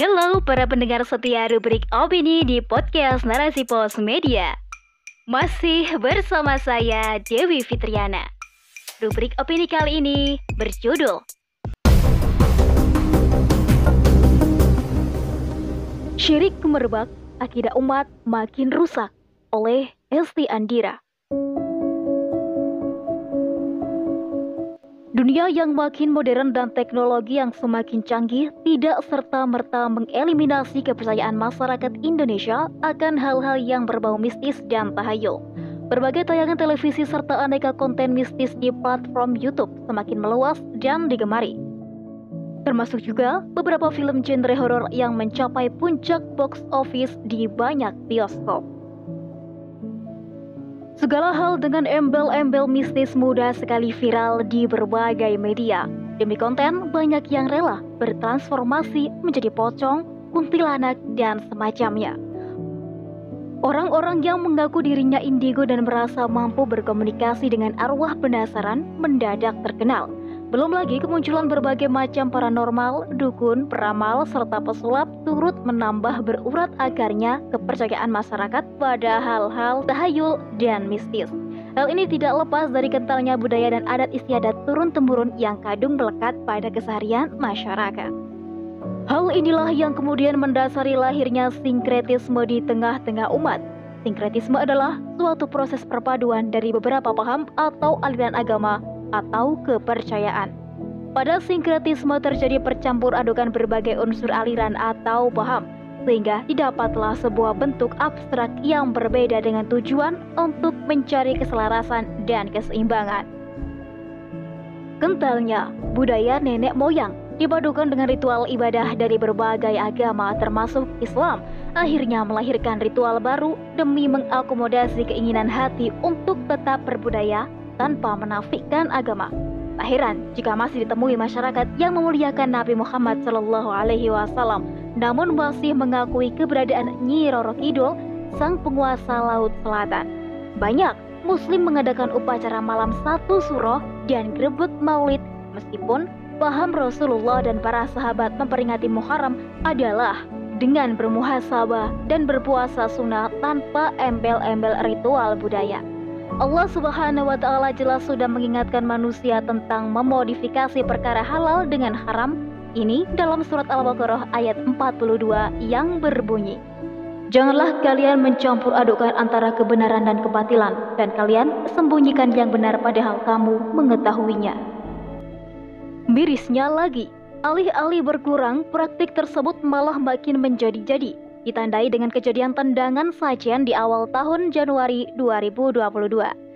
Halo para pendengar setia rubrik opini di podcast Narasi Pos Media. Masih bersama saya Dewi Fitriana. Rubrik opini kali ini berjudul Syirik Merebak, Akidah Umat Makin Rusak oleh Esti Andira. Dunia yang makin modern dan teknologi yang semakin canggih tidak serta-merta mengeliminasi kepercayaan masyarakat Indonesia akan hal-hal yang berbau mistis dan tahayul. Berbagai tayangan televisi serta aneka konten mistis di platform YouTube semakin meluas dan digemari. Termasuk juga beberapa film genre horor yang mencapai puncak box office di banyak bioskop. Segala hal dengan embel-embel mistis mudah sekali viral di berbagai media. Demi konten, banyak yang rela bertransformasi menjadi pocong, kuntilanak, dan semacamnya. Orang-orang yang mengaku dirinya indigo dan merasa mampu berkomunikasi dengan arwah penasaran mendadak terkenal. Belum lagi kemunculan berbagai macam paranormal, dukun, peramal, serta pesulap turut menambah berurat akarnya kepercayaan masyarakat pada hal-hal tahayul dan mistis. Hal ini tidak lepas dari kentalnya budaya dan adat istiadat turun-temurun yang kadung melekat pada keseharian masyarakat. Hal inilah yang kemudian mendasari lahirnya sinkretisme di tengah-tengah umat. Sinkretisme adalah suatu proses perpaduan dari beberapa paham atau aliran agama atau kepercayaan. Pada sinkretisme terjadi percampur adukan berbagai unsur aliran atau paham, sehingga didapatlah sebuah bentuk abstrak yang berbeda dengan tujuan untuk mencari keselarasan dan keseimbangan. Kentalnya, budaya nenek moyang dipadukan dengan ritual ibadah dari berbagai agama termasuk Islam, akhirnya melahirkan ritual baru demi mengakomodasi keinginan hati untuk tetap berbudaya tanpa menafikan agama. Tak heran jika masih ditemui masyarakat yang memuliakan Nabi Muhammad Shallallahu Alaihi Wasallam, namun masih mengakui keberadaan Nyi Roro Kidul, sang penguasa Laut Selatan. Banyak Muslim mengadakan upacara malam satu suroh dan grebek maulid, meskipun paham Rasulullah dan para sahabat memperingati Muharram adalah dengan bermuhasabah dan berpuasa sunnah tanpa embel-embel ritual budaya. Allah Subhanahu wa taala jelas sudah mengingatkan manusia tentang memodifikasi perkara halal dengan haram. Ini dalam surat Al-Baqarah ayat 42 yang berbunyi, Janganlah kalian mencampur adukkan antara kebenaran dan kebatilan, dan kalian sembunyikan yang benar padahal kamu mengetahuinya. Mirisnya lagi, alih-alih berkurang, praktik tersebut malah makin menjadi-jadi ditandai dengan kejadian tendangan sajian di awal tahun Januari 2022.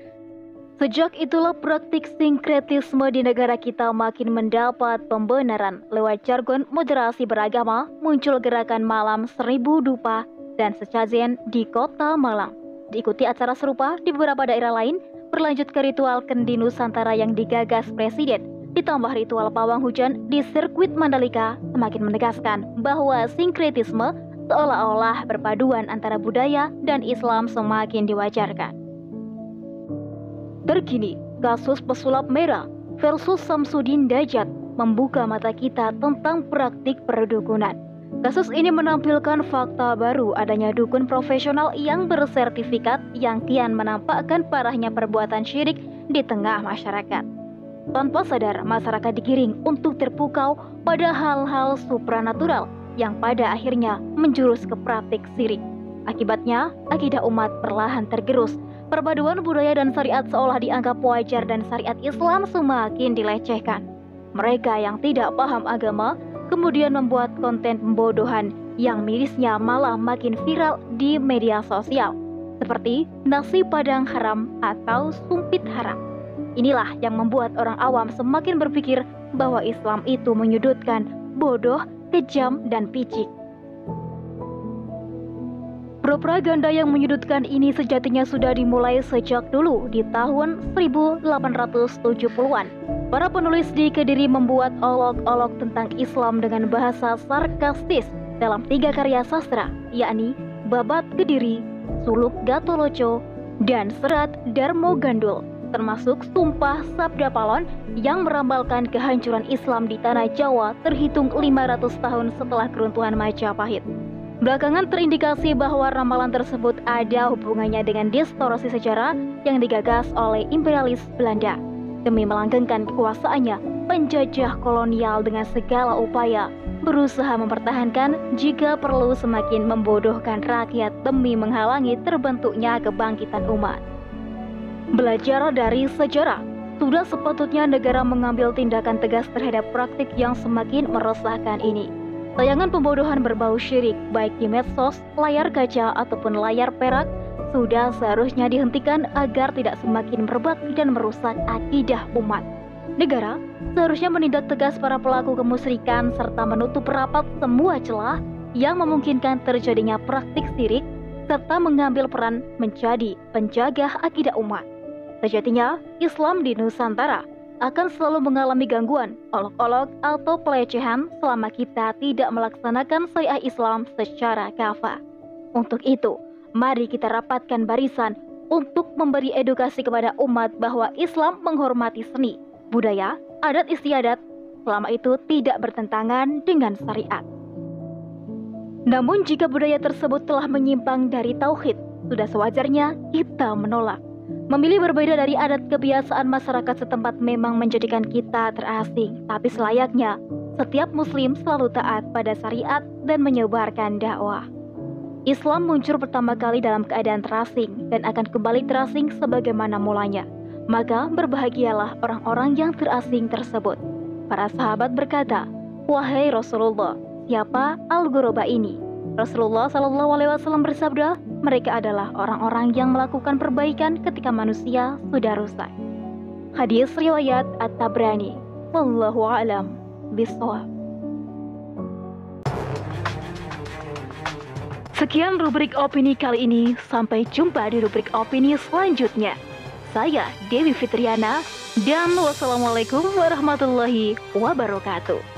Sejak itulah praktik sinkretisme di negara kita makin mendapat pembenaran lewat jargon moderasi beragama, muncul gerakan malam seribu dupa dan sesajen di kota Malang. Diikuti acara serupa di beberapa daerah lain, berlanjut ke ritual kendi Nusantara yang digagas Presiden ditambah ritual pawang hujan di sirkuit Mandalika semakin menegaskan bahwa sinkretisme seolah-olah perpaduan antara budaya dan Islam semakin diwajarkan. Terkini, kasus pesulap merah versus Samsudin Dajat membuka mata kita tentang praktik perdukunan. Kasus ini menampilkan fakta baru adanya dukun profesional yang bersertifikat yang kian menampakkan parahnya perbuatan syirik di tengah masyarakat. Tanpa sadar, masyarakat digiring untuk terpukau pada hal-hal supranatural yang pada akhirnya menjurus ke praktik sirik. Akibatnya, akidah umat perlahan tergerus. Perpaduan budaya dan syariat seolah dianggap wajar dan syariat Islam semakin dilecehkan. Mereka yang tidak paham agama kemudian membuat konten pembodohan yang mirisnya malah makin viral di media sosial, seperti nasi padang haram atau sumpit haram. Inilah yang membuat orang awam semakin berpikir bahwa Islam itu menyudutkan, bodoh, kejam, dan picik. Propaganda yang menyudutkan ini sejatinya sudah dimulai sejak dulu di tahun 1870-an. Para penulis di Kediri membuat olok-olok tentang Islam dengan bahasa sarkastis dalam tiga karya sastra, yakni Babat Kediri, Suluk Gatoloco, dan Serat Darmo Gandul. Termasuk Sumpah Sabda Palon yang merambalkan kehancuran Islam di tanah Jawa terhitung 500 tahun setelah keruntuhan Majapahit. Belakangan terindikasi bahwa ramalan tersebut ada hubungannya dengan distorsi sejarah yang digagas oleh imperialis Belanda demi melanggengkan kekuasaannya penjajah kolonial dengan segala upaya berusaha mempertahankan jika perlu semakin membodohkan rakyat demi menghalangi terbentuknya kebangkitan umat. Belajar dari sejarah, sudah sepatutnya negara mengambil tindakan tegas terhadap praktik yang semakin meresahkan ini. Tayangan pembodohan berbau syirik baik di medsos, layar kaca ataupun layar perak sudah seharusnya dihentikan agar tidak semakin berbakti dan merusak akidah umat. Negara seharusnya menindak tegas para pelaku kemusyrikan serta menutup rapat semua celah yang memungkinkan terjadinya praktik sirik serta mengambil peran menjadi penjaga akidah umat. Sejatinya, Islam di Nusantara akan selalu mengalami gangguan, olok-olok, atau pelecehan selama kita tidak melaksanakan syariah Islam secara kafah. Untuk itu, mari kita rapatkan barisan untuk memberi edukasi kepada umat bahwa Islam menghormati seni, budaya, adat istiadat, selama itu tidak bertentangan dengan syariat. Namun jika budaya tersebut telah menyimpang dari tauhid, sudah sewajarnya kita menolak. Memilih berbeda dari adat kebiasaan masyarakat setempat memang menjadikan kita terasing, tapi selayaknya setiap muslim selalu taat pada syariat dan menyebarkan dakwah. Islam muncul pertama kali dalam keadaan terasing dan akan kembali terasing sebagaimana mulanya. Maka berbahagialah orang-orang yang terasing tersebut. Para sahabat berkata, Wahai Rasulullah, siapa Al-Ghuraba ini? Rasulullah Shallallahu Alaihi Wasallam bersabda, mereka adalah orang-orang yang melakukan perbaikan ketika manusia sudah rusak. Hadis riwayat At-Tabrani. Wallahu a'lam bishawab. Sekian rubrik opini kali ini. Sampai jumpa di rubrik opini selanjutnya. Saya Dewi Fitriana dan wassalamualaikum warahmatullahi wabarakatuh.